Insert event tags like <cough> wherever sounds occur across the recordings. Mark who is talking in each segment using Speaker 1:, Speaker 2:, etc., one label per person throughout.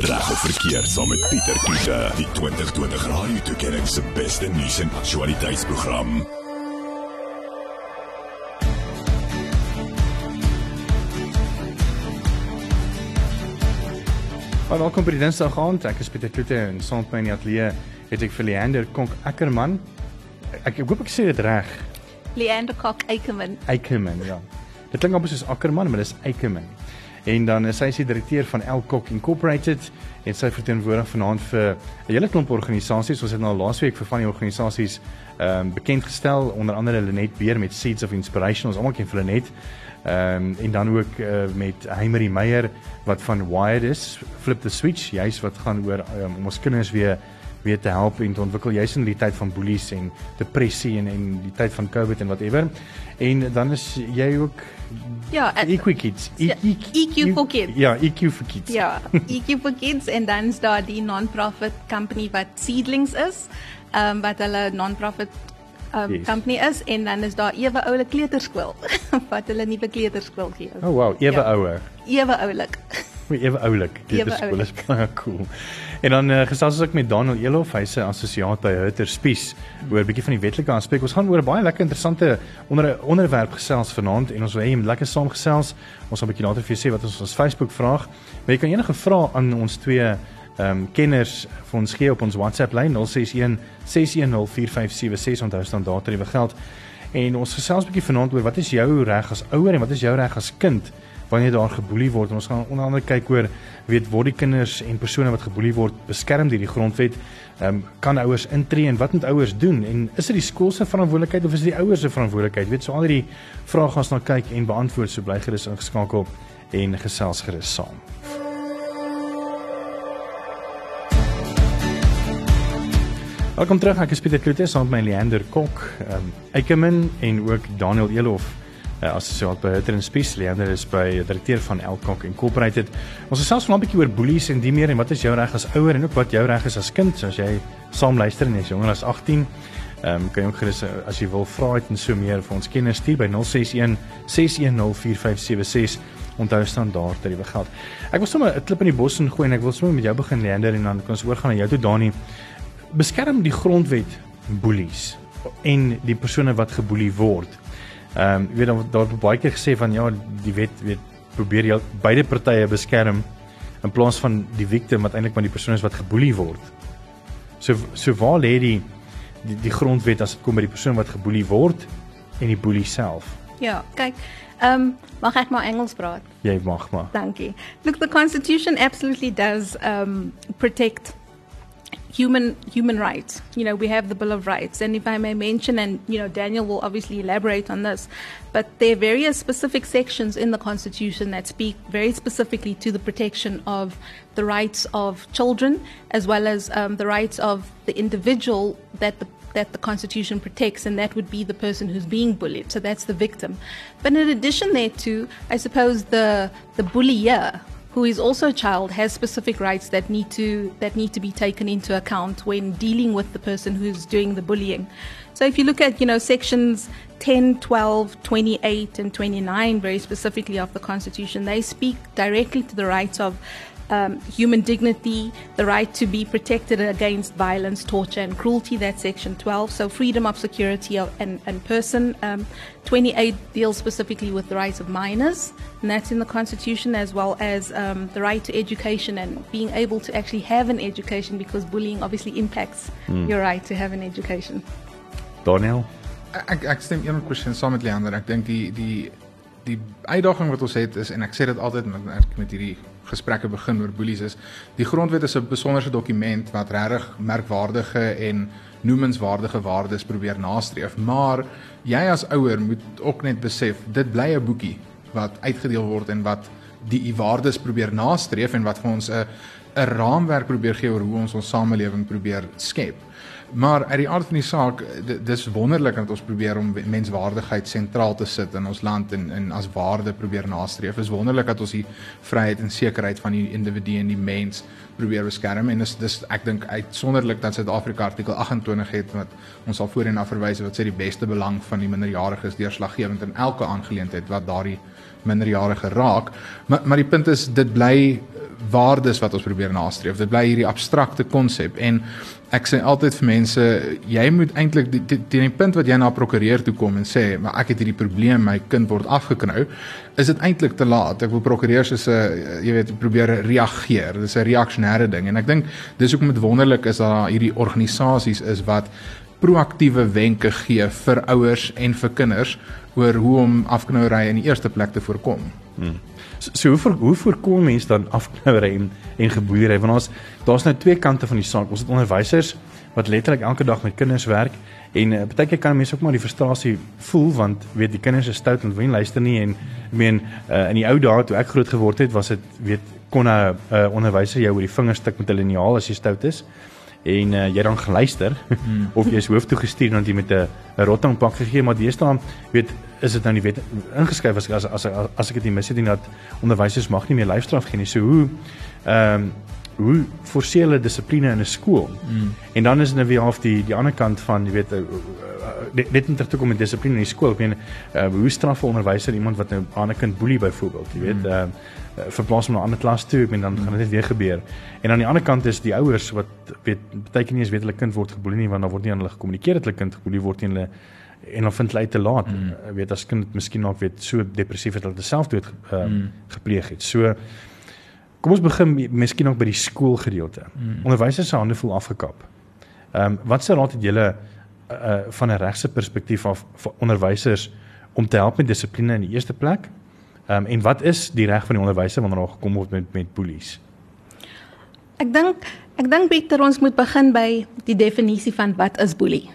Speaker 1: Reg of verkeerd saam met Pieter Kiese, die 2020 Radio Tuigering se beste nuus en aktualiteitsprogram.
Speaker 2: Hallo, welkom by die Dinsdag aand. Ek is Pieter Kloete en saam met my in die ateljee het ek vir Leander Konk Ackerman. Ek, ek hoop ek sê dit reg.
Speaker 3: Leander Kok Ackerman.
Speaker 2: Ackerman, ja. Dit klink amper soos Ackerman, maar dis Ackerman. En dan is sy se direkteur van Elkok Incorporated en sy verteenwoordig vanaand vir 'n hele klomp organisasies. Ons het nou laasweek vir van die organisasies ehm um, bekend gestel, onder andere Lenet Beer met Seeds of Inspiration. Ons almal ken vir Lenet. Ehm um, en dan ook uh, met Heimery Meyer wat van Wired is, Flip the Switch, juis wat gaan oor um, om ons kinders weer weer te help en te ontwikkel juis in die tyd van boelies en depressie en en die tyd van COVID en whatever. En dan is jy ook
Speaker 3: Ja,
Speaker 2: EQ Kids.
Speaker 3: ja, EQ for Kids.
Speaker 2: Ja, EQ for Kids.
Speaker 3: Ja, EQ for Kids en dan is daar die non-profit company wat Seedlings is. Ehm um, wat hulle non-profit um,
Speaker 2: Yes.
Speaker 3: company is en dan is daar ewe oulike kleuterskool <laughs> wat hulle nuwe kleuterskool gee.
Speaker 2: Oh wow, ewe
Speaker 3: Ja.
Speaker 2: ouer.
Speaker 3: Ewe oulik.
Speaker 2: Ewe oulik. Dit is cool, is baie cool. En dan uh, gesels ons ook met Daniel Elof, hy's 'n assosiaat by Hutter Spies oor 'n bietjie van die wetlike aspek. Ons gaan oor 'n baie lekker interessante onder onderwerp gesels vanaand en ons wil hê jy moet lekker saamgesels. Ons gaan 'n bietjie later vir jou sê wat ons ons Facebook vraag. Maar jy kan enige vrae aan ons twee ehm um, kenners vir ons gee op ons WhatsApp lyn 061 6104576 onthou staan daar tariewe geld. En ons gesels 'n bietjie vanaand oor wat is jou reg as ouer en wat is jou reg as kind wanneer daar geboelie word. En ons gaan onder andere kyk oor weet word die kinders en persone wat geboelie word beskerm deur die grondwet. Ehm um, kan ouers intree en wat moet ouers doen? En is dit die skool se verantwoordelikheid of is dit die ouers se verantwoordelikheid? Weet so al hierdie vrae gaan ons na kyk en beantwoord. So bly gerus ingeskakel en gesels gerus saam. Welkom terug. Ek is Pieter Kloete saam met my Leander Kok, ehm um, Eikemin en ook Daniel Elof uh, assosiaat by Hutter and Spies. Leander is by direkteur van Elkok Incorporated. Ons gesels vanaand 'n bietjie oor boelies en die meer en wat is jou reg as ouer en ook wat jou reg is as kind. As jy saam luister en jy is jonger as 18, ehm um, kan jy ook gerus uh, as jy wil vra het en so meer vir ons kennis stuur by 061 610 4576. Onthou staan daar dat jy geld. Ek wil sommer 'n klip in die bos ingooi en ek wil sommer met jou begin Leander en dan kan ons oorgaan na jou toe Dani beskerm die grondwet boelies en die persone wat geboelie word. Ehm um, jy weet daar daar word baie keer gesê van ja die wet weet probeer jy beide partye beskerm in plaas van die victim wat eintlik maar die persoon is wat geboelie word. So so waar lê die die, die grondwet as dit kom by die persoon wat geboelie word en die boelie self?
Speaker 3: Ja, kyk. Ehm um, mag ek maar Engels praat?
Speaker 2: Jy mag maar.
Speaker 3: Dankie. Look, the Constitution absolutely does um, protect human human rights. You know, we have the Bill of Rights, and if I may mention, and you know, Daniel will obviously elaborate on this, but there are various specific sections in the Constitution that speak very specifically to the protection of the rights of children, as well as um, the rights of the individual that the that the Constitution protects, and that would be the person who's being bullied. So that's the victim. But in addition thereto, I suppose the the bullier, who is also a child, has specific rights that need to that need to be taken into account when dealing with the person who's doing the bullying. So if you look at you know sections 10, 12, 28, and 29 very specifically of the Constitution, they speak directly to the rights of um, human dignity, the right to be protected against violence, torture, and cruelty. That's section 12. So, freedom of security of, and, and person. Um, 28 deals specifically with the rights of minors, and that's in the Constitution, as well as um, the right to education and being able to actually have an education because bullying obviously impacts your right to have an education.
Speaker 2: Daniel.
Speaker 4: Ek ek stem 100% saam met Leander. Ek dink die die die uitdaging wat ons het is en ek sê dit altyd met ek met hierdie gesprekke begin oor boelies is die grondwet is 'n besonderse dokument wat regtig merkwaardige en noemenswaardige waardes probeer nastreef. Maar jy as ouer moet ook net besef dit bly 'n boekie wat uitgedeel word en wat die waardes probeer nastreef en wat vir ons 'n 'n raamwerk probeer gee oor hoe ons ons samelewing probeer skep. Maar uit die aard van die saak, di- dis wonderlik dat ons probeer om menswaardigheid sentraal te sit in ons land en en as waarde probeer nastreef. Is wonderlik dat ons die vryheid en sekerheid van die individu en die mens probeer beskerm en dis dis ek dink uitsonderlik dat Suid-Afrika artikel 28 het wat ons al voorheen na verwys het wat sê die beste belang van die minderjariges deurslaggewend in elke aangeleentheid wat daardie minderjarige raak. Maar maar die punt is dit bly waardes wat ons probeer nastreef. Dit bly hierdie abstrakte konsep en ek sê altyd vir mense jy moet eintlik teen die punt wat jy na prokureur toe kom en sê maar ek het hierdie probleem my kind word afgeknou is dit eintlik te laat ek wil prokureurs is 'n jy weet probeer reageer dis 'n reaksionêre ding en ek dink dis hoekom dit wonderlik is dat daar hierdie organisasies is wat proaktiewe wenke gee vir ouers en vir kinders oor hoe om afknouery in die eerste plek te voorkom hmm.
Speaker 2: So, so hoe voor, hoe voorkom mense dan afknouery en en geboeiery? Want ons daar's nou twee kante van die saak. Ons het onderwysers wat letterlik elke dag met kinders werk en uh, baie keer kan mense ook maar die frustrasie voel want weet die kinders is stout en wil nie luister nie en ek meen uh, in die ou dae toe ek groot geword het was dit weet kon 'n uh, onderwyser jou oor die vingers tik met 'n liniaal as jy stout is en uh, jy dan geluister hmm. <laughs> of jy is hoof toe gestuur en dan jy met 'n 'n rottingpak gegee maar deesdae weet is dit nou die wet ingeskryf as as as, as ek dit nie mis het nie dat onderwysers mag nie meer lyfstraf gee nie so hoe ehm um, hoe forceer hulle dissipline in 'n skool hmm. en dan is dit nou weer half die die ander kant van jy weet uh, uh, net net terug kom met dissipline in die skool ek meen uh, hoe straf 'n onderwyser iemand wat nou 'n ander kind boelie byvoorbeeld jy weet hmm. uh, uh, verplaas hom na 'n ander klas toe en dan gaan dit weer gebeur. En aan die ander kant is die ouers wat weet baie keer nie eens weet hulle kind word geboelie nie want dan word nie aan hulle gekommunikeer dat hulle kind geboelie word nie hulle en dan vind hulle uit te laat. Mm. Uh, weet as kind miskien ook weet so depressief het dat hulle selfdood uh, mm. gepleeg het. So kom ons begin miskien ook by die skoolgedeelte. Mm. Onderwysers se hande voel afgekap. Ehm um, wat se raad het julle uh, van 'n regse perspektief af vir onderwysers om te help met dissipline in die eerste plek? Ehm um, en wat is die reg van die onderwyser wanneer daar gekom word met met boelies?
Speaker 3: Ek dink ek dink beter ons moet begin by die definisie van wat is boelie.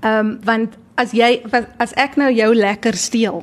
Speaker 3: Ehm um, want as jy as ek nou jou lekker steel,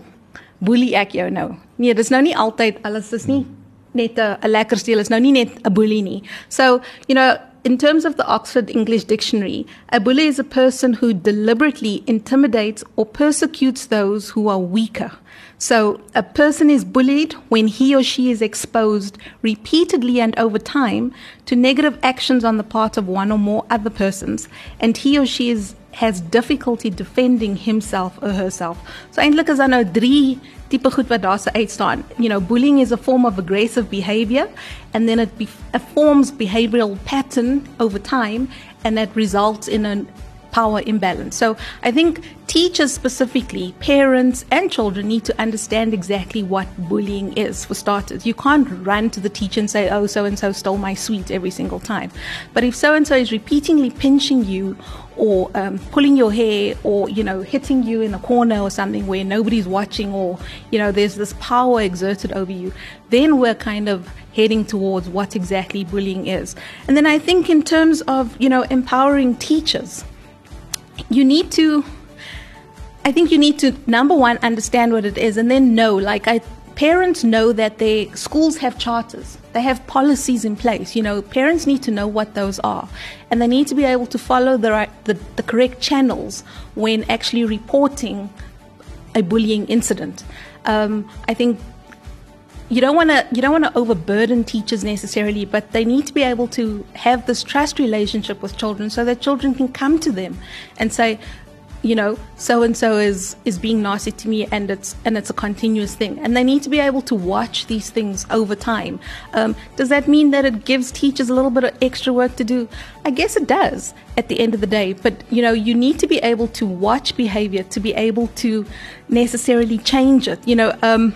Speaker 3: boelie ek jou nou. Nee, dis nou nie altyd alles is nie net 'n lekker steel is nou nie net 'n boelie nie. So, you know, in terms of the Oxford English Dictionary, a bully is a person who deliberately intimidates or persecutes those who are weaker. So, a person is bullied when he or she is exposed repeatedly and over time to negative actions on the part of one or more other persons, and he or she is has difficulty defending himself or herself. So eintlik is daar nou drie tipe goed wat daar se uitstaan. You know, bullying is a form of aggressive behavior and then it be forms behavioral pattern over time and that results in a power imbalance. So I think teachers specifically, parents and children need to understand exactly what bullying is for starters. You can't run to the teacher and say, oh, so and so stole my sweet every single time. But if so and so is repeatedly pinching you or um, pulling your hair or, you know, hitting you in a corner or something where nobody's watching or, you know, there's this power exerted over you, then we're kind of heading towards what exactly bullying is. And then I think in terms of, you know, empowering teachers, you need to I think you need to number one understand what it is and then know like I parents know that their schools have charters. They have policies in place you know. Parents need to know what those are. And they need to be able to follow the right the, the correct channels when actually reporting a bullying incident. Um, i think you don't want to you don't want to overburden teachers necessarily but they need to be able to have this trust relationship with children so that children can come to them and say you know so and so is is being nasty to me and it's and it's a continuous thing. And they need to be able to watch these things over time. Um, does that mean that it gives teachers a little bit of extra work to do? I guess it does at the end of the day. But you know you need to be able to watch behavior to be able to necessarily change it. You know um,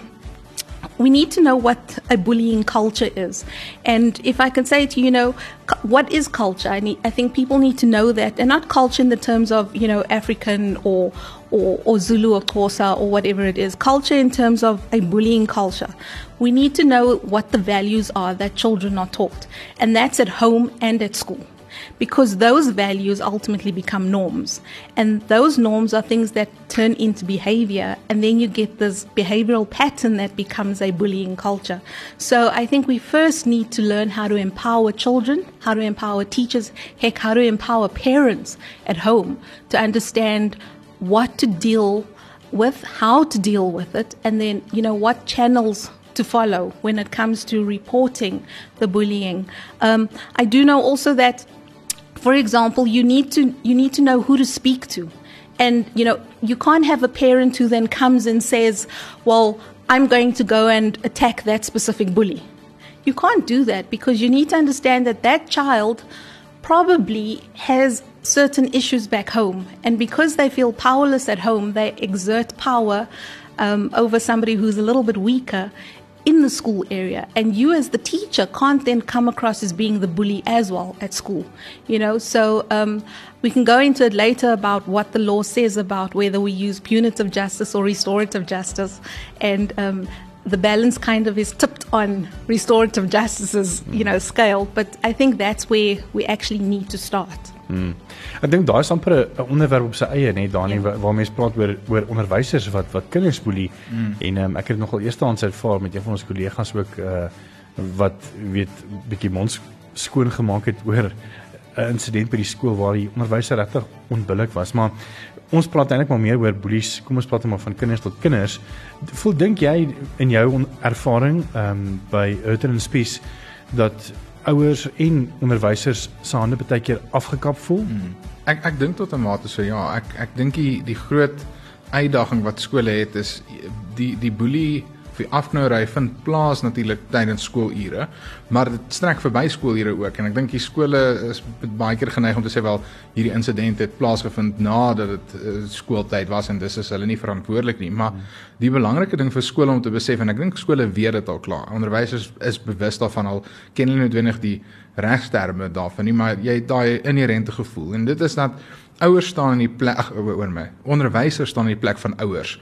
Speaker 3: we need to know what a bullying culture is. And if I can say to you, you know, what is culture? I, need, I think people need to know that, and not culture in the terms of, you know, African or, or, or Zulu or Xhosa or whatever it is. Culture in terms of a bullying culture. We need to know what the values are that children are taught, and that's at home and at school because those values ultimately become norms. And those norms are things that turn into behavior, and then you get this behavioral pattern that becomes a bullying culture. So I think we first need to learn how to empower children, how to empower teachers, heck, how to empower parents at home to understand what to deal with, how to deal with it, and then, you know, what channels to follow when it comes to reporting the bullying. Um, I do know also that for example, you need to you need to know who to speak to. And you know, you can't have a parent who then comes and says, "Well, I'm going to go and attack that specific bully." You can't do that because you need to understand that that child probably has certain issues back home. And because they feel powerless at home, they exert power um, over somebody who's a little bit weaker in the school area. And you as the teacher can't then come across as being the bully as well at school you know? So um, we can go into it later about what the law says about whether we use punitive justice or restorative justice. And um, the balance kind of is tipped on restorative justice's you know scale. But i think that's where we actually need to start
Speaker 2: Hmm. Ek dink daai is amper 'n onderwerp op sy eie net Dani waar, waar mense praat oor oor onderwysers wat wat kinders boelie. Mm. en um, ek het nogal eerstehands ervaar met een van ons kollegas ook uh, wat weet bietjie mond skoon gemaak het oor 'n insident by die skool waar die onderwyser regtig onbillik was. Maar ons praat eintlik maar meer oor boelies. Kom ons praat maar van kinders tot kinders. Voel dink jy in jou ervaring um, by Hurton and Spies dat ouers en onderwysers se hande baie keer afgekap voel? Hmm.
Speaker 4: Ek ek dink tot 'n mate so ja, ek ek dink die die groot uitdaging wat skole het is die die boelie die afknouery vind plaas natuurlik tydens skoolure, maar dit strek verby skoolure ook. En ek dink die skole is baie keer geneig om te sê wel hierdie insident het plaasgevind nadat dit uh, skooltyd was en dis is hulle nie verantwoordelik nie, maar die belangrike ding vir skole om te besef en ek dink skole weet dit al klaar. Onderwysers is bewus daarvan al ken hulle noodwendig die regsterme daarvan nie, maar jy het daai inherente gevoel. En dit is dat ouers staan in die plek oor my. Onderwysers staan in die plek van ouers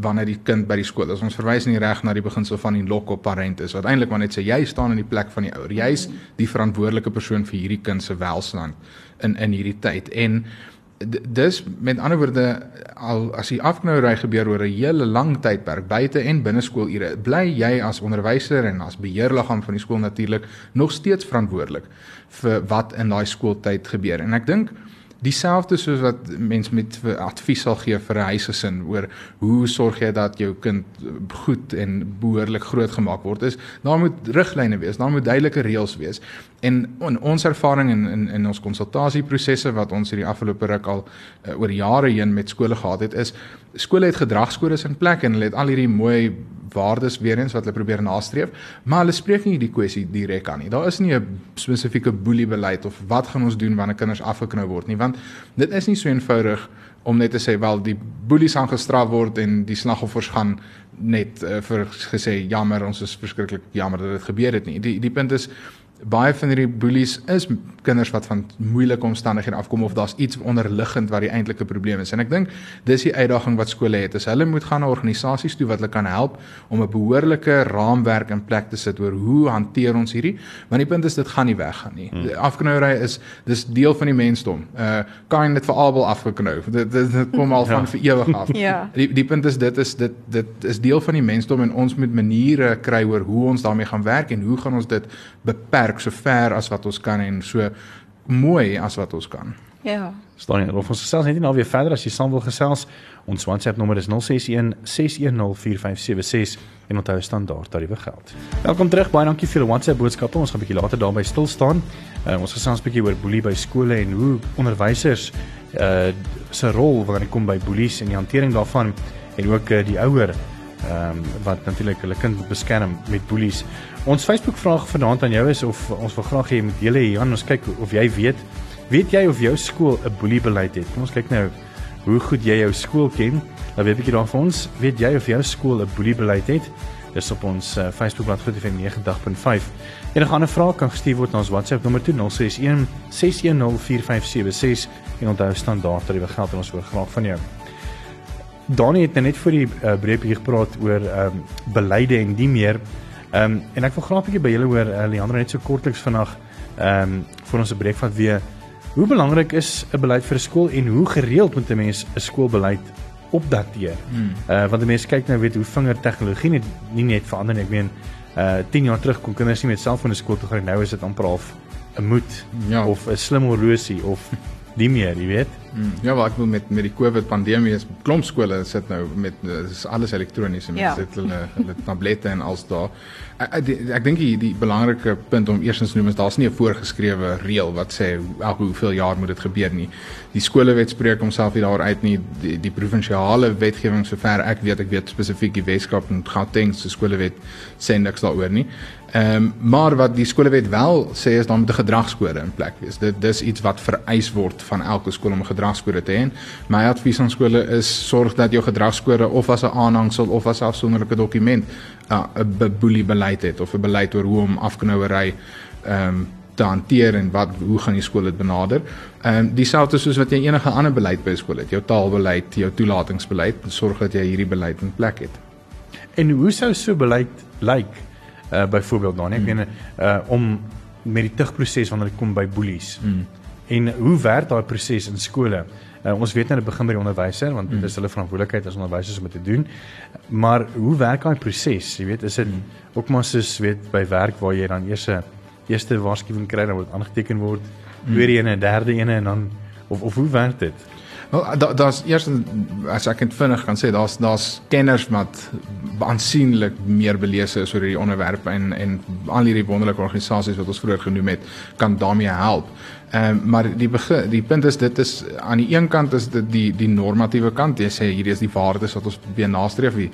Speaker 4: wanneer die kind by die skool is. Ons verwys nie reg na die beginsel van die lock op parent is wat eintlik maar net sê jy staan in die plek van die ouer. Jy's die verantwoordelike persoon vir hierdie kind se welstand in in hierdie tyd. En dis met ander woorde al as die afknouery gebeur oor 'n hele lang tydperk buite en binne skoolure, bly jy as onderwyser en as beheerliggaam van die skool natuurlik nog steeds verantwoordelik vir wat in daai skooltyd gebeur. En ek dink dieselfde soos wat mens met advies sal gee vir 'n huisgesin oor hoe sorg jy dat jou kind goed en behoorlik groot gemaak word is daar moet riglyne wees daar moet duidelike reëls wees. En in ons ervaring in in in ons konsultasieprosesse wat ons hierdie afgelope ruk al uh, oor jare heen met skole gehad het is skole het gedragskodes in plek en hulle het al hierdie mooi waardes weer eens wat hulle probeer nastreef, maar hulle spreek nie die kwessie direk aan nie. Daar is nie 'n spesifieke boelie beleid of wat gaan ons doen wanneer kinders afgeknou word nie, want dit is nie so eenvoudig om net te sê wel die boelies gaan gestraf word en die slagoffers gaan net uh, vir gesê jammer ons is verskriklik jammer dat dit gebeur het nie. Die die punt is baie van hierdie boelies is kinders wat van moeilike omstandighede afkom of daar's iets onderliggend wat die eintlike probleem is. En ek dink dis die uitdaging wat skole het. Is hulle moet gaan na organisasies toe wat hulle kan help om 'n behoorlike raamwerk in plek te sit oor hoe hanteer ons hierdie? Want die punt is dit gaan nie weggaan nie. Hmm. Afknouery is dis deel van die mensdom. Uh kan dit vir albei afgeknou. <laughs> Dit, dit dit kom al van ja. vir ewig af. <laughs>
Speaker 3: ja.
Speaker 4: Die die punt is dit is dit dit is deel van die mensdom en ons moet maniere kry oor hoe ons daarmee gaan werk en hoe gaan ons dit beperk werk so ver as wat ons kan en so mooi as wat ons kan.
Speaker 3: Ja.
Speaker 2: Staan hier, ons gesels net nou weer verder as jy saam wil gesels. Ons WhatsApp nommer is 061 610 4576 en onthou standaard tariewe geld. Welkom terug. Baie dankie vir die WhatsApp boodskappe. Ons gaan 'n bietjie later daarby stil staan. Uh, ons gesels 'n bietjie oor boelie by skole en hoe onderwysers uh se rol wanneer dit kom by boelies en die hantering daarvan en ook uh, die ouer ehm um, wat natuurlik hulle kind beskerm met boelies. Ons Facebook vraag vanaand aan jou is of ons wil graag hê jy moet deel hier aan ons kyk of jy weet weet jy of jou skool 'n boelie beleid het. Kom ons kyk nou hoe goed jy jou skool ken. Dan weet ek jy dan vir ons, weet jy of jou skool 'n boelie beleid het? Dis op ons uh, Facebook bladsy vir 90.5. En 'n ander vraag kan gestuur word na ons WhatsApp nommer 061 610 4576 en onthou standaard dat jy geld en ons wil graag van jou. Donnie het net vir die uh, breek hier gepraat oor ehm um, beleide en die meer Ehm um, en ek wil graag 'n bietjie by julle hoor uh, Leandro net so kortliks vandag ehm um, vir ons 'n breek van weer hoe belangrik is 'n beleid vir 'n skool en hoe gereeld moet 'n mens 'n skoolbeleid opdateer. Hmm. Uh want mense kyk nou weet hoe vinger tegnologie net nie net verander nie. Ek meen uh 10 jaar terug kon kinders nie met selfone skool toe gaan. Nou is dit amper half 'n moed ja. of 'n slim horlosie of <laughs> nie meer, jy weet.
Speaker 4: Hmm, ja, wat ek wil met met die COVID pandemie is klomp skole sit nou met is alles elektronies en
Speaker 3: Ja.
Speaker 4: mense sit hulle hulle tablette en als daar. Ek ek, ek, ek dink die, die belangrike punt om eerstens te noem is daar's nie 'n voorgeskrewe reël wat sê elke hoeveel jaar moet dit gebeur nie. Die skolewet spreek homself nie daar uit nie. Die, die provinsiale wetgewing sover ek weet, ek weet spesifiek die Weskaap en Gauteng se skolewet sê niks daaroor nie. Ehm um, maar wat die skolewet wel sê is dan moet 'n gedragskode in plek wees. Dit dis iets wat vereis word van elke skool om 'n gedragskode te hê. My advies aan skole is sorg dat jou gedragskode of as 'n aanhangsel of as 'n afsonderlike dokument uh, 'n be- boelie beleid het of 'n beleid oor hoe om afknouery ehm um, te hanteer en wat hoe gaan die skool dit benader. Ehm um, dieselfde soos wat jy enige ander beleid by skool het, jou taalbeleid, jou toelatingsbeleid, sorg dat jy hierdie beleid in plek het.
Speaker 2: En hoe sou so beleid lyk? Uh byvoorbeeld dan, ek meen uh om met die tugproses wanneer dit kom by boelies.
Speaker 4: Mm.
Speaker 2: En hoe werk daai proses in skole? Uh, ons weet nou dit begin by die onderwyser want dit is hulle verantwoordelikheid as onderwysers om dit te doen. Maar hoe werk daai proses? Jy weet, is dit ook maar soos weet by werk waar jy dan eers 'n eerste waarskuwing kry dan word aangeteken word, tweede een en derde een en dan of of hoe werk dit?
Speaker 4: Wel da, daar's eers as ek dit vinnig kan sê daar's daar's kenners wat aansienlik meer belese is oor hierdie onderwerp en en al hierdie wonderlike organisasies wat ons vroeër genoem het kan daarmee help. Ehm um, maar die begin die punt is dit is aan die een kant is dit die die normatiewe kant. Jy sê hierdie is die waardes wat ons probeer nastreef die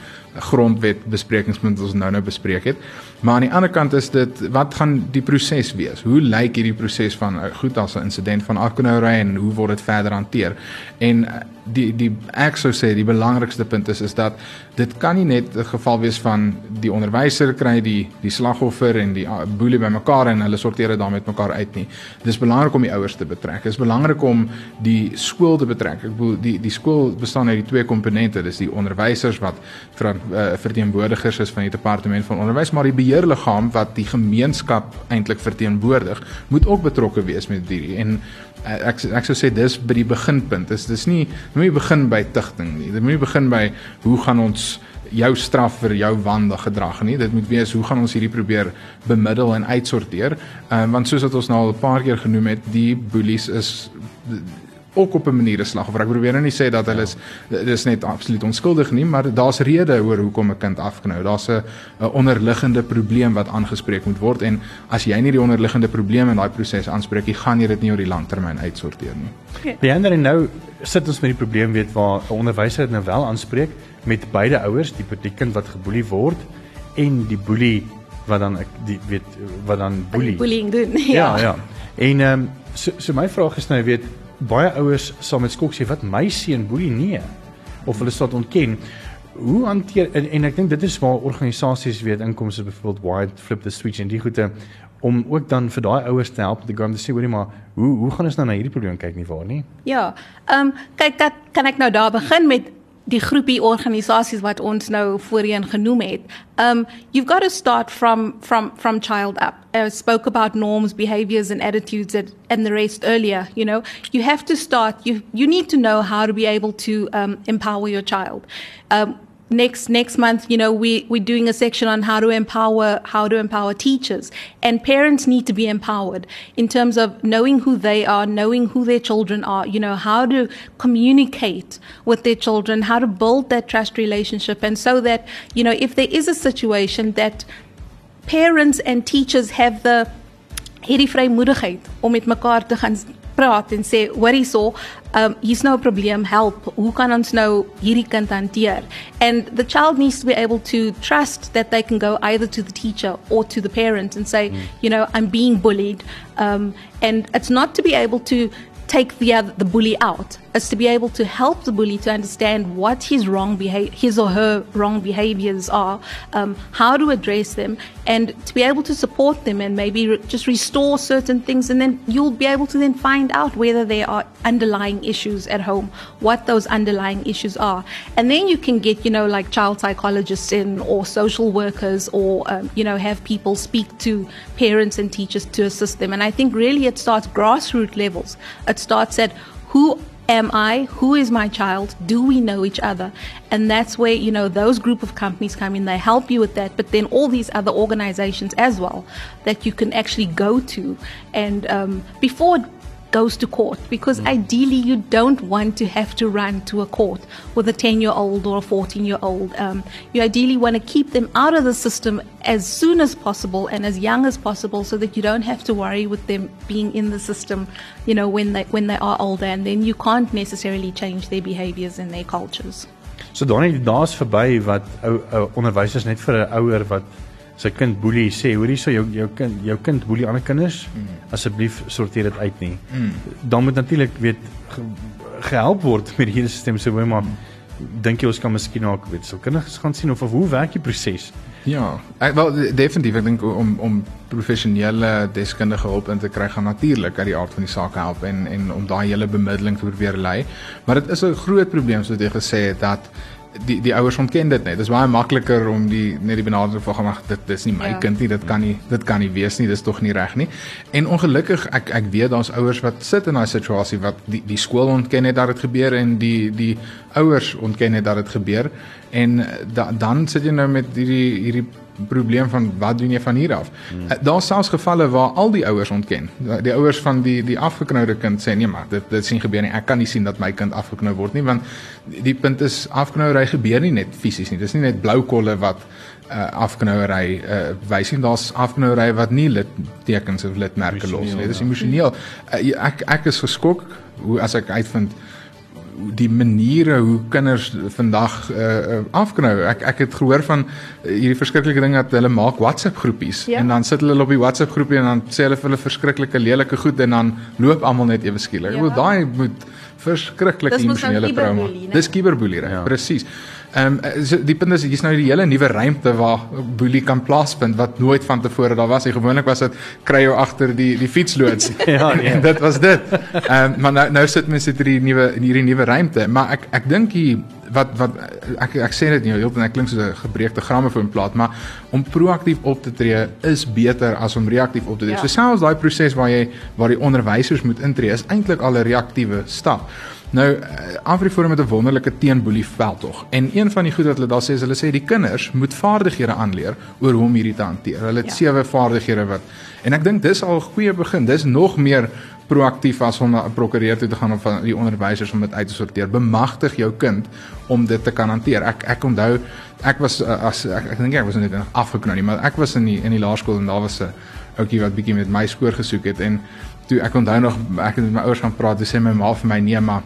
Speaker 4: grondwet besprekingspunt wat ons nou nou bespreek het. Maar aan die ander kant is dit wat gaan die proses wees? Hoe lyk hierdie proses van uh, goed as 'n insident van afknouery en hoe word dit verder hanteer? En uh, die die ek sou sê die belangrikste punt is is dat dit kan nie net 'n geval wees van die onderwyser kry die die slagoffer en die uh, boelie bymekaar en hulle sorteer dit dan met mekaar uit nie. Dis belangrik om die ouers te betrek. Dit is belangrik om die skool te betrek. Ek bedoel die die skool bestaan uit die twee komponente. Dis die onderwysers wat ver, uh, verteenwoordigers is van die departement van onderwys, maar die beheerliggaam wat die gemeenskap eintlik verteenwoordig, moet ook betrokke wees met hierdie en ek ek sou sê dis by die beginpunt. Dis dis nie moet nie begin by tigting nie. Dit moet nie begin by hoe gaan ons jou straf vir jou wandige gedrag nie. Dit moet wees hoe gaan ons hierdie probeer bemiddel en uitsorteer. Ehm um, want soos wat ons nou al 'n paar keer genoem het, die boelies is ook op 'n manier 'n slagoffer. Ek probeer nou nie sê dat hulle is dis net absoluut onskuldig nie, maar daar's redes oor hoekom 'n kind afknou. Daar's 'n onderliggende probleem wat aangespreek moet word en as jy nie die onderliggende probleem in daai proses aanspreek nie, gaan jy dit nie oor die langtermyn uitsorteer nie.
Speaker 2: Leander en nou sit ons met die probleem weet waar 'n onderwyser dit nou wel aanspreek met beide ouers, die die kind wat geboelie word en die boelie wat dan ek die weet wat dan boelie.
Speaker 3: Bullying doen. <laughs>
Speaker 2: Ja, ja. En ehm um, so so my vraag is nou weet baie ouers sal met skok sê wat my seun boelie nee of hulle sal dit ontken. Hoe hanteer en, en ek dink dit is waar organisasies weet inkomste byvoorbeeld Wide Flip the Switch en die goede om ook dan vir daai ouers te help om te gaan te sê hoorie maar hoe hoe gaan ons nou na hierdie probleem kyk nie waar nie?
Speaker 3: Ja. Ehm um, kyk dat kan ek nou daar begin met die groepie organisasies wat ons nou voorheen genoem het. Um you've got to start from from from child up. I spoke about norms, behaviors and attitudes and, and the rest earlier, you know. You have to start you you need to know how to be able to um empower your child. Um next next month you know we we're doing a section on how to empower how to empower teachers. And parents need to be empowered in terms of knowing who they are knowing who their children are you know how to communicate with their children how to build that trust relationship. And so that you know if there is a situation that parents and teachers have the hierdie vrymoedigheid om met mekaar te gaan praat en sê hoor hierso um hier's nou 'n probleem help. Hoe kan ons nou hierdie kind hanteer? And the child needs to be able to trust that they can go either to the teacher or to the parent and say mm. you know i'm being bullied um and it's not to be able to take the other, the bully out is to be able to help the bully to understand what his wrong behavior, his or her wrong behaviors are, um, how to address them, and to be able to support them and maybe re- just restore certain things, and then you'll be able to then find out whether there are underlying issues at home, what those underlying issues are, and then you can get you know like child psychologists in or social workers or um, you know have people speak to parents and teachers to assist them, and I think really it starts grassroots levels. It starts at who am I? Who is my child? Do we know each other? And that's where, you know, those group of companies come in, they help you with that, but then all these other organizations as well that you can actually go to. And um, before goes to court because ideally you don't want to have to run to a court with a 10 year old or a 14 year old. Um, you ideally want to keep them out of the system as soon as possible and as young as possible so that you don't have to worry with them being in the system, you know, when they, when they are older and then you can't necessarily change their behaviors and their cultures.
Speaker 2: So Donnie, daar's verby wat ou ou onderwysers net vir 'n ouer wat sy kind boelie sê, hoorie so jou jou kind jou kind boelie ander kinders, mm. asseblief sorteer dit uit nie. Mm. Dan moet natuurlik weet ge, gehelp word met hierdie stelsel so maar mm. dink jy ons kan miskien ook weet so kinders gaan sien of of hoe werk die proses?
Speaker 4: Ja, ek wel definitief ek dink om om professionele deskundige hulp in te kry gaan natuurlik uit die aard van die saak help en en om daai hele bemiddeling te probeer lei. Maar dit is 'n groot probleem soos jy gesê het dat die die ouers ontken dit net. Dit is baie makliker om die net die benadering van gemaak dit dis nie my ja. kind nie, dit kan nie dit kan nie wees nie, dis tog nie reg nie. En ongelukkig ek ek weet daar's ouers wat sit in daai situasie wat die die skool ontken net dat dit gebeur en die die ouers ontken net dat dit gebeur en da, dan sit jy nou met hierdie hierdie probleem van wat doen jy van hier af? Hmm. Eh, Daar's selfs gevalle waar al die ouers ontken. Die ouers van die die afgeknoude kind sê nee maar dit dit sien gebeur nie. Ek kan nie sien dat my kind afgeknou word nie want die punt is afknouery gebeur nie net fisies nie. Dis nie net blou kolle wat uh, afknouery uh, wys nie. Daar's afknouery wat nie littekens of litmerke los nie. Dit is emosioneel. Uh, ek ek is geskok hoe as ek uitvind die maniere hoe kinders vandag uh, afknou. Ek ek het gehoor van uh, hierdie verskriklike ding dat hulle maak WhatsApp groepies ja. en dan sit hulle op die WhatsApp groepie en dan sê hulle vir hulle verskriklike lelike goed en dan loop almal net ewe skielik. Ja. Ek bedoel daai moet verskriklik emosionele trauma. Dis cyberbullying, ja. presies. Ehm um, die punt is hier's nou die hele nuwe ruimte waar boelie kan plaasvind wat nooit van tevore daar was. Hy gewoonlik was dit kry jou agter die die fietsloods. <laughs> ja, nee. en dit was dit. Ehm um, maar nou nou sit mense dit hierdie nuwe in hierdie nuwe ruimte, maar ek ek dink hier wat wat ek ek sê dit nie heeltemal ek klink soos 'n gebreekte grammofoonplaat maar om proaktief op te tree is beter as om reaktief op te tree. Ja. So selfs daai proses waar jy waar die onderwysers moet intree is eintlik al 'n reaktiewe stap. Nou eh, Afriforum het 'n wonderlike teenboelie veldtog en een van die goed wat hulle daar sê is hulle sê die kinders moet vaardighede aanleer oor hoe om hierdie te hanteer. Hulle het ja. sewe vaardighede wat en ek dink dis al 'n goeie begin. Dis nog meer proaktief as om na 'n prokureur toe te gaan of van die onderwysers om dit uit te sorteer. Bemagtig jou kind om dit te kan hanteer. Ek ek onthou ek was eh, as ek, ek dink ek was net afgeknou nie, maar ek was in die in die laerskool en daar was 'n ouetjie wat bietjie met my skoor gesoek het en toe ek onthou nog ek het met my ouers gaan praat, toe sê my ma vir my nee maar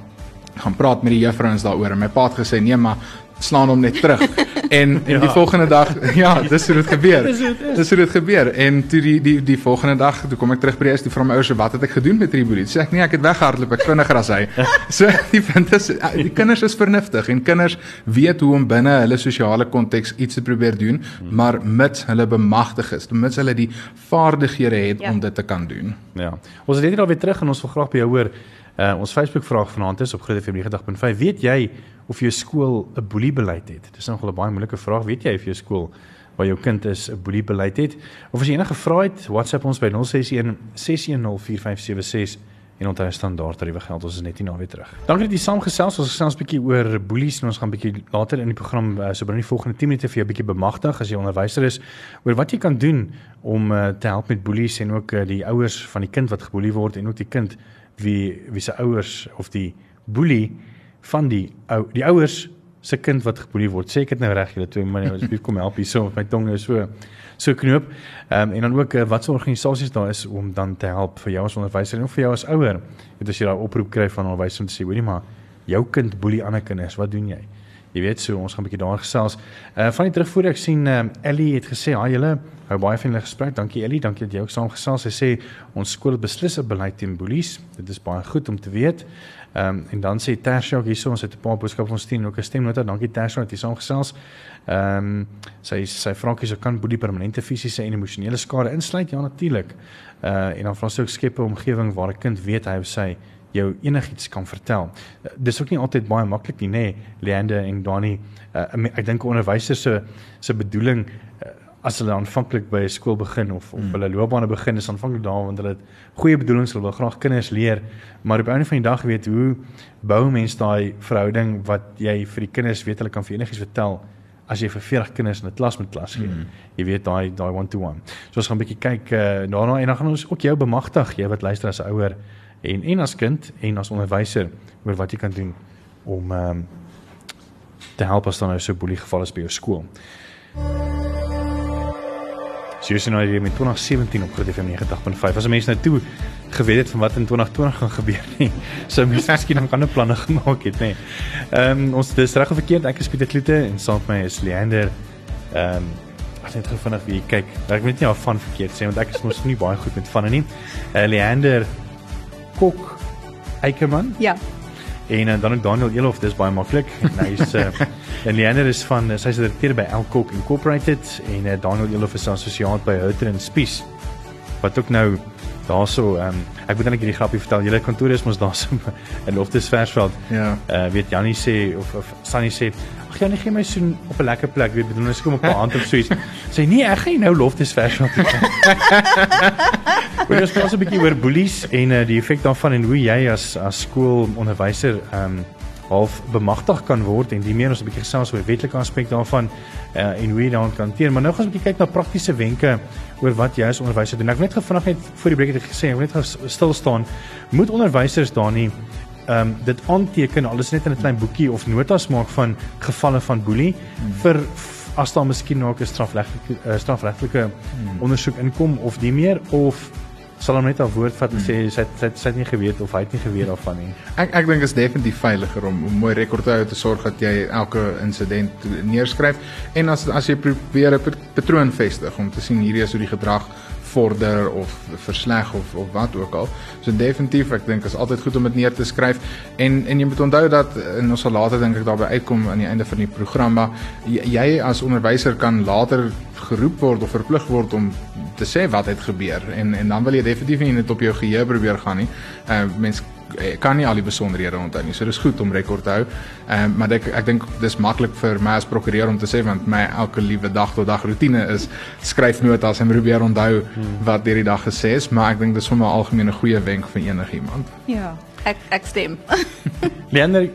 Speaker 4: gaan praat met die juffrouens daaroor. En my pa het gesê nee maar slaan hom net terug. <laughs> En en ja. die volgende dag ja dis hoe dit gebeur. <laughs> Dis hoe dit gebeur. En toe die die die volgende dag toe kom ek terug by die huis toe vra my ouers wat het ek gedoen met Tribulie sê ek nee ek het weggehardloop ek vinniger as hy. <laughs> So die punt is die kinders is vernuftig en kinders weet hoe om binne hulle sosiale konteks iets te probeer doen maar mits hulle bemagtig is mits hulle die vaardighede het ja. om dit te kan doen.
Speaker 2: Ja. Ons het net al weer terug en ons wil graag by jou hoor Uh, ons Facebook vraag vanaand is op Groot FM 90.5. Weet jy of jou skool 'n boelie beleid het? Dis nogal 'n baie moeilike vraag. Weet jy of jou skool waar jou kind is 'n boelie beleid het? Of as jy enige vrae het, WhatsApp ons by 061 6104576 en onthou standaard tariewe geld. Ons is net hier na weer terug. Dankie dat jy saamgesels. Ons gesels 'n bietjie oor boelies en ons gaan bietjie later in die program uh, so binne die volgende 10 minute vir jou bietjie bemagtig as jy onderwyser is oor wat jy kan doen om uh, te help met boelies en ook die ouers van die kind wat geboelie word en ook die kind wie wie se ouers of die boelie van die ou die ouers se kind wat geboelie word. Sê ek dit nou reg julle twee maar asseblief kom help hierso met my tong is so so knoop. Ehm um, en dan ook uh, wat se organisasies daar is om dan te help vir jou as onderwyser en of vir jou as ouer. Dit as jy daai oproep kry van onderwysers om te sê hoorie maar jou kind boelie ander kinders, wat doen jy? Jy weet so ons gaan 'n bietjie daar gesels. Uh van die terugvoer ek sien ehm um, Ellie het gesê, "Haai julle, hou baie van julle gesprek. Dankie Ellie, dankie dat jy ook saam gesels." Sy sê ons skool beslis 'n beleid teen boelies. Dit is baie goed om te weet. Ehm um, en dan sê Tasha ook hierso, ons het 'n paar boodskappe ons stuur ook 'n stemnota. Dankie Tasha dat jy saam gesels. Ehm um, sy sy vraatjie so kan boelie permanente fisiese en emosionele skade insluit? Ja natuurlik. Uh en dan vra sy ook skep 'n omgewing waar 'n kind weet hy of sy jou enigiets kan vertel. Uh, dis ook nie altyd baie maklik nie, nê, nee, Leande en Dani. Uh, ek dink onderwysers se se bedoeling uh, as hulle aanvanklik by 'n skool begin of of hmm. hulle loopbane begin is aanvanklik daar want hulle het goeie bedoelings, hulle wil graag kinders leer, maar op 'n van die dag weet hoe bou mense daai verhouding wat jy vir die kinders weet hulle kan vir enigiets vertel as jy vir 40 kinders in 'n klas met klas gee. Mm. Jy weet daai daai one to one. So ons gaan 'n bietjie kyk uh, daarna en dan gaan ons ook jou bemagtig, jy wat luister as 'n ouer en en as kind en as onderwyser oor wat jy kan doen om ehm um, te help as daar nou so 'n boelie geval is by jou skool. So jy sien nou hier met 2017 op Groot FM 90.5. As mense nou toe geweet het van wat in 2020 gaan gebeur nie, <laughs> sou mense miskien nog ander planne gemaak het, nê. Ehm um, ons dis reg of verkeerd. Ek is Pieter Kloete en saam met my is Leander. Ehm um, as net vinnig wie kyk. Ek weet nie of van verkeerd sê want ek is mos nie baie goed met vanne nie. Uh, Leander Kok Eikeman.
Speaker 3: Ja.
Speaker 2: En uh, dan ook Daniel Elof, dis baie maklik. Hy's uh, <laughs> en Leander is van sy's direkteur by Elkok Incorporated en uh, Daniel Elof is assosiaat by Hutter en Spies. Wat ook nou daarso ehm um, ek moet net 'n grappie vertel. Julle kantoor is mos daarso <laughs> in Loftus Versveld.
Speaker 4: Ja.
Speaker 2: Uh weet Jannie sê of of Sunny sê, "Ag Jannie, gee my so op 'n lekker plek, weet bedoel, ons kom op 'n hand of so iets." Sê, "Nee, ek gaan nou Loftus Versveld toe." Ons praat 'n bietjie oor boelies en uh, die effek daarvan en hoe jy as as skoolonderwyser ehm um, half bemagtig kan word en die meer ons 'n bietjie gesels oor wetlike aspek daarvan uh, en hoe jy daaraan kan hanteer. Maar nou gaan ons 'n bietjie kyk na praktiese wenke oor wat jy as onderwyser doen. Ek wil net gefvraag net voor die breek het ek gesê, ek wil net stil staan. Moet onderwysers daar nie ehm um, dit aanteken alles net in 'n klein boekie of notas maak van gevalle van boelie hmm. vir as daar miskien nou 'n strafregtelike uh, strafregtelike hmm. ondersoek inkom of die meer of sal hom net 'n woord vat en sê sy sy sy het nie geweet of hy het nie geweet daarvan nie.
Speaker 4: Ek ek dink is definitief veiliger om 'n mooi rekord te hou te sorg dat jy elke insident neerskryf en as as jy probeer 'n patroon vestig om te sien hierdie is hoe die gedrag vorder of versleg of of wat ook al. So definitief, ek dink is altyd goed om dit neer te skryf en en jy moet onthou dat en ons sal later dink ek daarby uitkom aan die einde van die program maar jy as onderwyser kan later geroep word of verplig word om te sê wat het gebeur en en dan wil jy definitief nie net op jou geheue probeer gaan nie. Uh mens eh, kan nie al die besonderhede onthou nie. So dis goed om rekord te hou. Ehm uh, maar ek ek dink dis maklik vir my as prokureur om te sê want my elke liewe dag tot dag rotine is skryf notas en probeer onthou hmm. wat deur die dag gesê is, maar ek dink dis sommer 'n algemene goeie wenk vir enigiemand.
Speaker 3: Ja, ek ek stem. <laughs>
Speaker 2: Leander,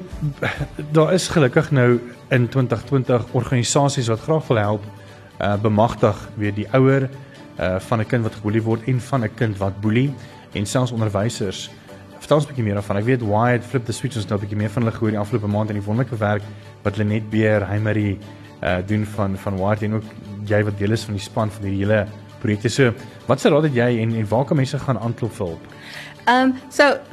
Speaker 2: daar is gelukkig nou in 2020 organisasies wat graag wil help uh bemagtig weer die ouer uh van 'n kind wat geboelie word en van 'n kind wat boelie en selfs onderwysers. Vertel ons 'n bietjie meer daarvan. Ek weet Wyatt Flip the Switch ons nou 'n bietjie meer van hulle gehoor die afgelope maand en die wonderlike werk wat Lenet Beer, Heimery uh doen van van Wyatt en ook jy wat deel is van die span van hierdie hele projekte. So, wat se raad het jy en en waar kan mense gaan aanklop vir hulp?
Speaker 3: Um, so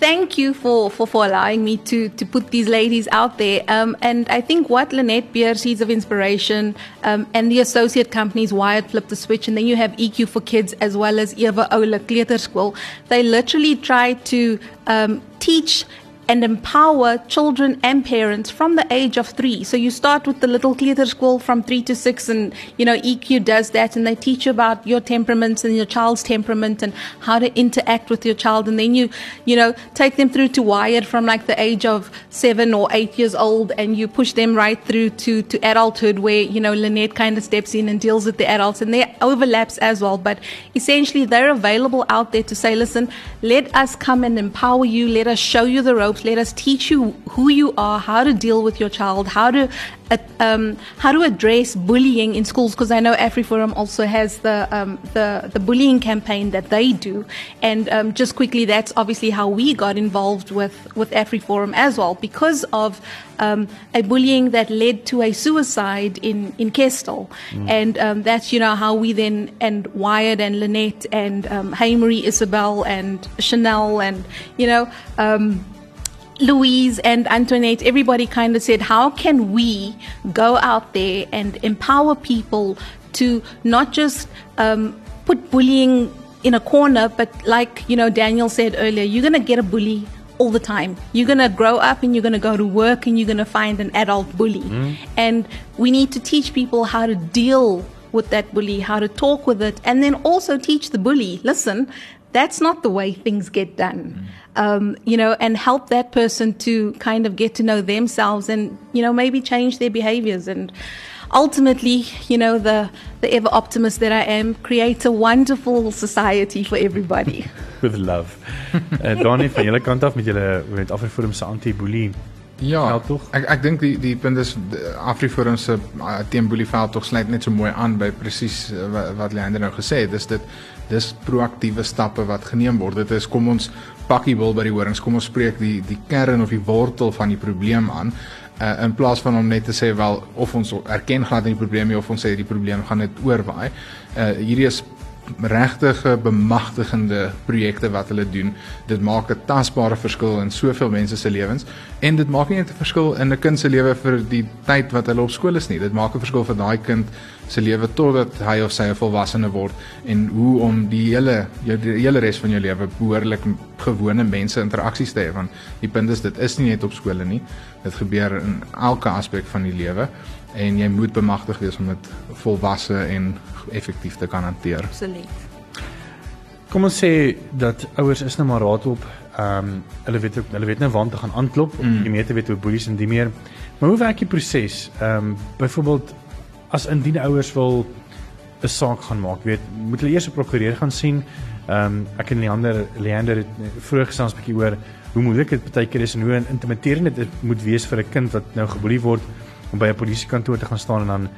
Speaker 3: thank you for, for, for allowing me to, to put these ladies out there. Um, and I think what Lynette Beer, Seeds of Inspiration, um, and the associate companies, Wired Flip the Switch, and then you have EQ for Kids as well as Eva Ola School. they literally try to um, teach and empower children and parents from the age of three. So you start with the little theater school from three to six, and you know EQ does that, and they teach you about your temperaments and your child's temperament and how to interact with your child, and then you, you know, take them through to Wired from like the age of seven or eight years old, and you push them right through to to adulthood, where you know Lynette kind of steps in and deals with the adults, and there overlaps as well. But essentially, they're available out there to say, listen, let us come and empower you, let us show you the let us teach you who you are, how to deal with your child, how to uh, um, how to address bullying in schools. Because I know AfriForum also has the um, the the bullying campaign that they do, and um, just quickly, that's obviously how we got involved with with AfriForum as well, because of um, a bullying that led to a suicide in in Kestel, mm. and um, that's you know how we then and Wyatt and Lynette and um, Haymarie Isabel and Chanel and you know. Um, Louise and Antoinette, everybody kind of said, how can we go out there and empower people to not just um, put bullying in a corner, but like, you know, Daniel said earlier, you're going to get a bully all the time. You're going to grow up and you're going to go to work and you're going to find an adult bully. Mm. And we need to teach people how to deal with that bully, how to talk with it, and then also teach the bully, listen, that's not the way things get done. Mm um, you know, and help that person to kind of get to know themselves and, you know, maybe change their behaviors. And ultimately, you know, the, the ever optimist that I am, create a wonderful society for everybody. <laughs>
Speaker 2: With love. uh, Donnie, van julle kant af met julle met Afriforum se anti-bullying
Speaker 4: Ja, tog. Ek ek dink die die punt is Afriforum se uh, teen boelieveld tog sluit net so mooi aan by presies uh, wat, wat Leander nou gesê het. Dis dit dis proaktiewe stappe wat geneem word. Dit is kom ons pakkie wil by die horings, kom ons spreek die die kern of die wortel van die probleem aan uh, in plaas van om net te sê wel of ons erken glad nie die probleem nie of ons sê die probleem gaan net oorwaai. Uh hierdie is regtige bemagtigende projekte wat hulle doen. Dit maak 'n tasbare verskil in soveel mense se lewens en dit maak nie net 'n verskil in 'n kind se lewe vir die tyd wat hulle op skool is nie. Dit maak 'n verskil vir daai kind se lewe totdat hy of sy 'n volwassene word en hoe om die hele jou die hele res van jou lewe behoorlik gewone mense interaksies te hê want die punt is dit is nie net op skole nie. Dit gebeur in elke aspek van die lewe en jy moet bemagtig wees om dit volwasse en effektief te kan hanteer.
Speaker 3: Absoluut.
Speaker 2: Kom ons sê dat ouers is nou maar raad op. Ehm um, hulle weet ook hulle weet nou waar om te gaan aanklop, mm. die meeste weet hoe boelies en die meer. Maar hoe werk die proses? Ehm um, byvoorbeeld as indien ouers wil 'n saak gaan maak, weet moet hulle eers 'n prokureur gaan sien. Ehm um, ek en Leander Leander het vroeër gesels 'n bietjie oor hoe moeilik dit baie keer is en hoe intimiderend dit moet wees vir 'n kind wat nou geboelie word om by 'n polisiekantoor te gaan staan en dan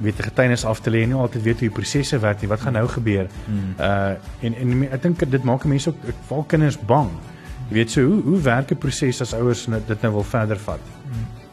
Speaker 2: weet 'n getuienis af te lê en nie altyd weet hoe die prosesse werk nie. Wat gaan nou gebeur? Hmm. Uh en en ek dink dit maak mense ook val kinders bang. Jy weet so hoe hoe werk 'n proses as ouers dit nou wil verder vat? Hmm.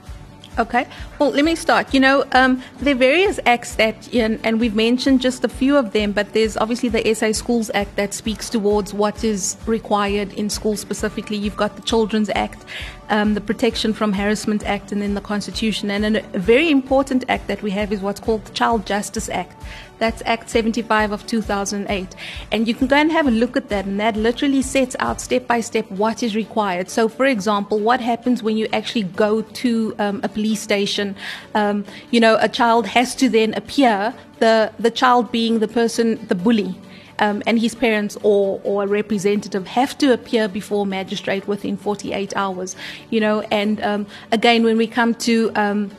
Speaker 3: Okay. Well, let me start. You know, um, there are various acts that, in, and we've mentioned just a few of them, but there's obviously the SA Schools Act that speaks towards what is required in schools specifically. You've got the Children's Act, um, the Protection from Harassment Act, and then the Constitution. And a very important act that we have is what's called the Child Justice Act. That's Act 75 of 2008. And you can go and have a look at that, and that literally sets out step by step what is required. So, for example, what happens when you actually go to um, a police station? Um, you know, a child has to then appear, the, the child being the person, the bully. Um, and his parents or, or a representative have to appear before magistrate within 48 hours, you know. And um, again, when we come to um,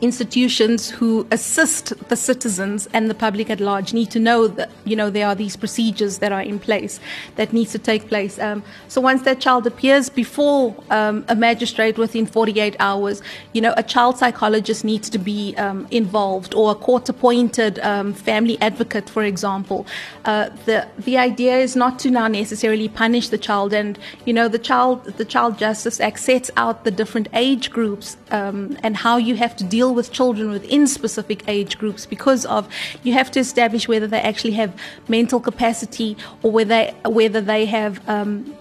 Speaker 3: institutions who assist the citizens and the public at large need to know that you know there are these procedures that are in place that needs to take place. Um, so once that child appears before um, a magistrate within 48 hours, you know a child psychologist needs to be um, involved or a court-appointed um, family advocate, for example. Uh, the the idea is not to now necessarily punish the child, and you know the child the Child Justice Act sets out the different age groups um, and how you have to deal deal with children within specific age groups because of you have to establish whether they actually have mental capacity or whether whether they have um,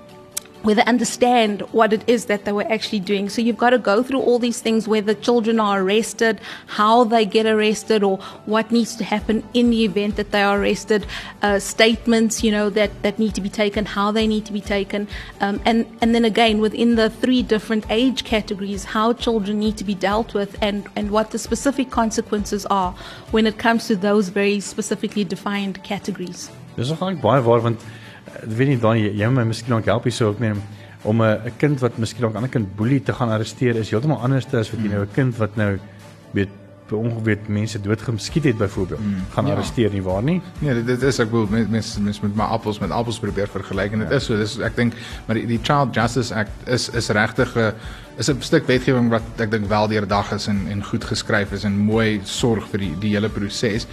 Speaker 3: where they understand what it is that they were actually doing. So you've got to go through all these things where the children are arrested, how they get arrested, or what needs to happen in the event that they are arrested, uh, statements, you know, that, that need to be taken, how they need to be taken, um, and, and then again, within the three different age categories, how children need to be dealt with and, and what the specific consequences are when it comes to those very specifically defined categories.
Speaker 2: Dis nogal baie waar want ek weet nie dan jy, jy my miskien ook help hierso ek meen om 'n kind wat miskien ook 'n ander kind boelie te gaan arresteer is heeltemal anders as wat jy nou 'n kind wat nou weet vir ongeweet mense doodgeskiet het byvoorbeeld mm, gaan ja. arresteer nie waar nie
Speaker 4: nee dit, dit is ek wil mense mense met my appels met appels probeer vergelyk en dit ja. is so dis ek dink maar die, die Child Justice Act is is regtig 'n is 'n stuk wetgewing wat ek dink wel deurdag is en en goed geskryf is en mooi sorg vir die die hele proses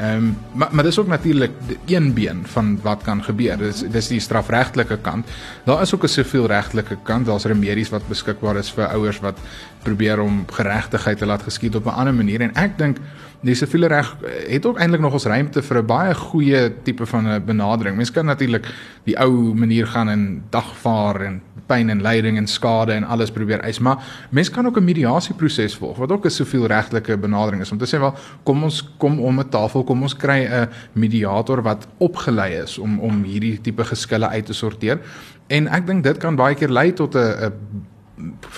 Speaker 4: Ehm um, maar maar dis ook natuurlik een been van wat kan gebeur. Dis dis die strafregtelike kant. Daar is ook 'n sivielregtelike kant. Daar's remedies wat beskikbaar is vir ouers wat probeer om geregtigheid te laat geskied op 'n ander manier en ek dink die siviele reg het ook eintlik nog ons ruimte vir 'n baie goeie tipe van 'n benadering. Mens kan natuurlik die ou manier gaan en dagvaar en pyn en lyding en skade en alles probeer eis, maar mens kan ook 'n mediasieproses volg wat ook 'n siviel regtelike benadering is om te sê wel kom ons kom om 'n tafel, kom ons kry 'n mediator wat opgelei is om om hierdie tipe geskille uit te sorteer. En ek dink dit kan baie keer lei tot 'n 'n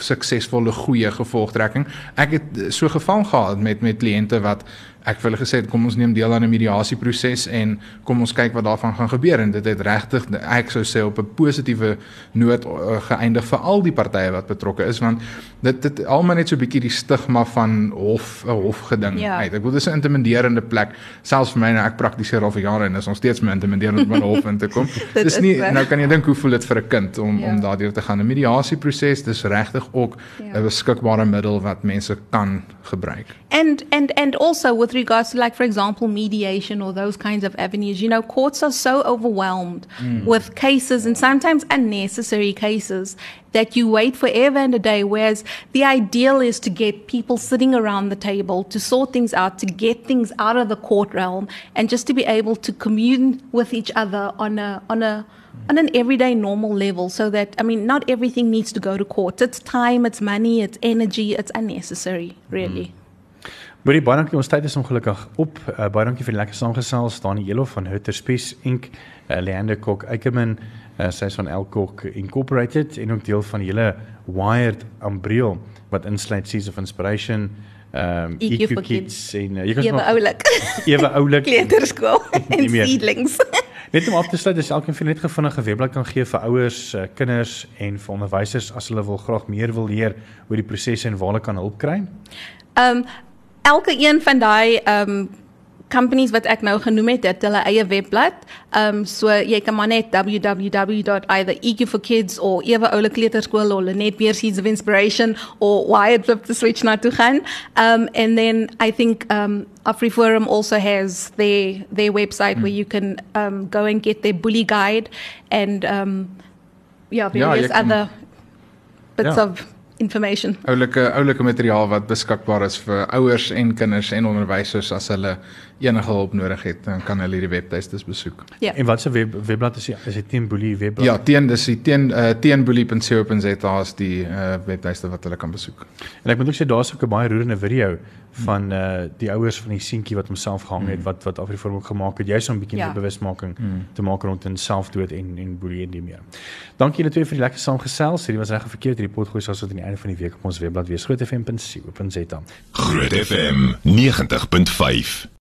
Speaker 4: suksesvolle goeie gevolgtrekking. Ek het so geval gehad met met kliënte wat ek vir hulle gesê het kom ons neem deel aan 'n mediasieproses en kom ons kyk wat daarvan gaan gebeur en dit het regtig ek sou sê op 'n positiewe noot uh, geëindig vir al die partye wat betrokke is want dit dit almal net so 'n bietjie die stigma van hof 'n hofgeding ja. uit. Ek bedoel dis 'n intimiderende plek selfs vir my nou ek praktiseer al vir jare en is nog steeds my intimiderend om by 'n hof in te kom. <laughs> dis nie nou kan jy dink hoe voel dit vir 'n kind om ja. om daardeur te gaan 'n mediasieproses dis reg regtig ook 'n
Speaker 3: Ja.
Speaker 4: beskikbare middel wat mense kan gebruik.
Speaker 3: And and and also with regards to like for example mediation or those kinds of avenues, you know, courts are so overwhelmed hmm. with cases and sometimes unnecessary cases that you wait forever and a day. Whereas the ideal is to get people sitting around the table to sort things out, to get things out of the court realm, and just to be able to commune with each other on a on a on an everyday normal level so that I mean not everything needs to go to court. It's time, it's money, it's energy, it's unnecessary, really. Hmm.
Speaker 2: Hoorie baie dankie ons tyd is ongelukkig op. Uh, baie dankie vir die lekker saamgesels Dani Elof van Hutter Spies Inc. Uh, Leander Kok Eikemin, uh, sy is van Elkok Incorporated en ook deel van die hele Wired umbreel wat insluit Seeds of Inspiration, ehm um,
Speaker 3: EQ for Kids.
Speaker 2: en uh, jy kan
Speaker 3: Ewe oulik.
Speaker 2: ewe oulik. <laughs>
Speaker 3: Kleuterskool <laughs> en seedlings. <laughs>
Speaker 2: Net om af te sluit, as elkeen vir net gevinnige webblad kan gee vir ouers, uh, kinders en vir onderwysers as hulle wil graag meer wil leer oor die prosesse en waar hulle kan hulp kry.
Speaker 3: Um elke een van daai um companies wat ek nou genoem het, het hulle eie webblad. Um so jy kan maar net www.either EQ for Kids or Ewe Oule Kleuterskool or Lenet Beer Seeds of Inspiration or Wired Flip the Switch na toe gaan. Um and then I think um AfriForum also has their their website where you can um go and get their bully guide and um yeah, various
Speaker 4: kan-
Speaker 3: other bits
Speaker 2: Ja.
Speaker 3: of information.
Speaker 4: Oulike oulike materiaal wat beskikbaar is vir ouers en kinders en onderwysers as hulle enige hulp nodig het, dan kan hulle hierdie webtuistes besoek.
Speaker 3: Ja.
Speaker 2: En wat se web webblad is dit? Is dit teen Boelie webblad?
Speaker 4: Ja, teen dis die teen uh, teenboelie.co.za is die uh, webtuiste wat hulle kan besoek.
Speaker 2: En ek moet ook sê daar's ook 'n baie roerende video van uh die ouers van die seentjie wat homself gehang het wat wat Afriforum ook gemaak het juis om 'n bietjie
Speaker 3: Ja.
Speaker 2: meer bewusmaking te maak rondom selfdood en en boelie en die meer. Dankie julle twee vir die lekker saamgesels. Hierdie was reg verkeerd hierdie potgooi sal tot aan die einde van die week op ons webblad wees grootfm.co.za.
Speaker 1: Groot FM 90.5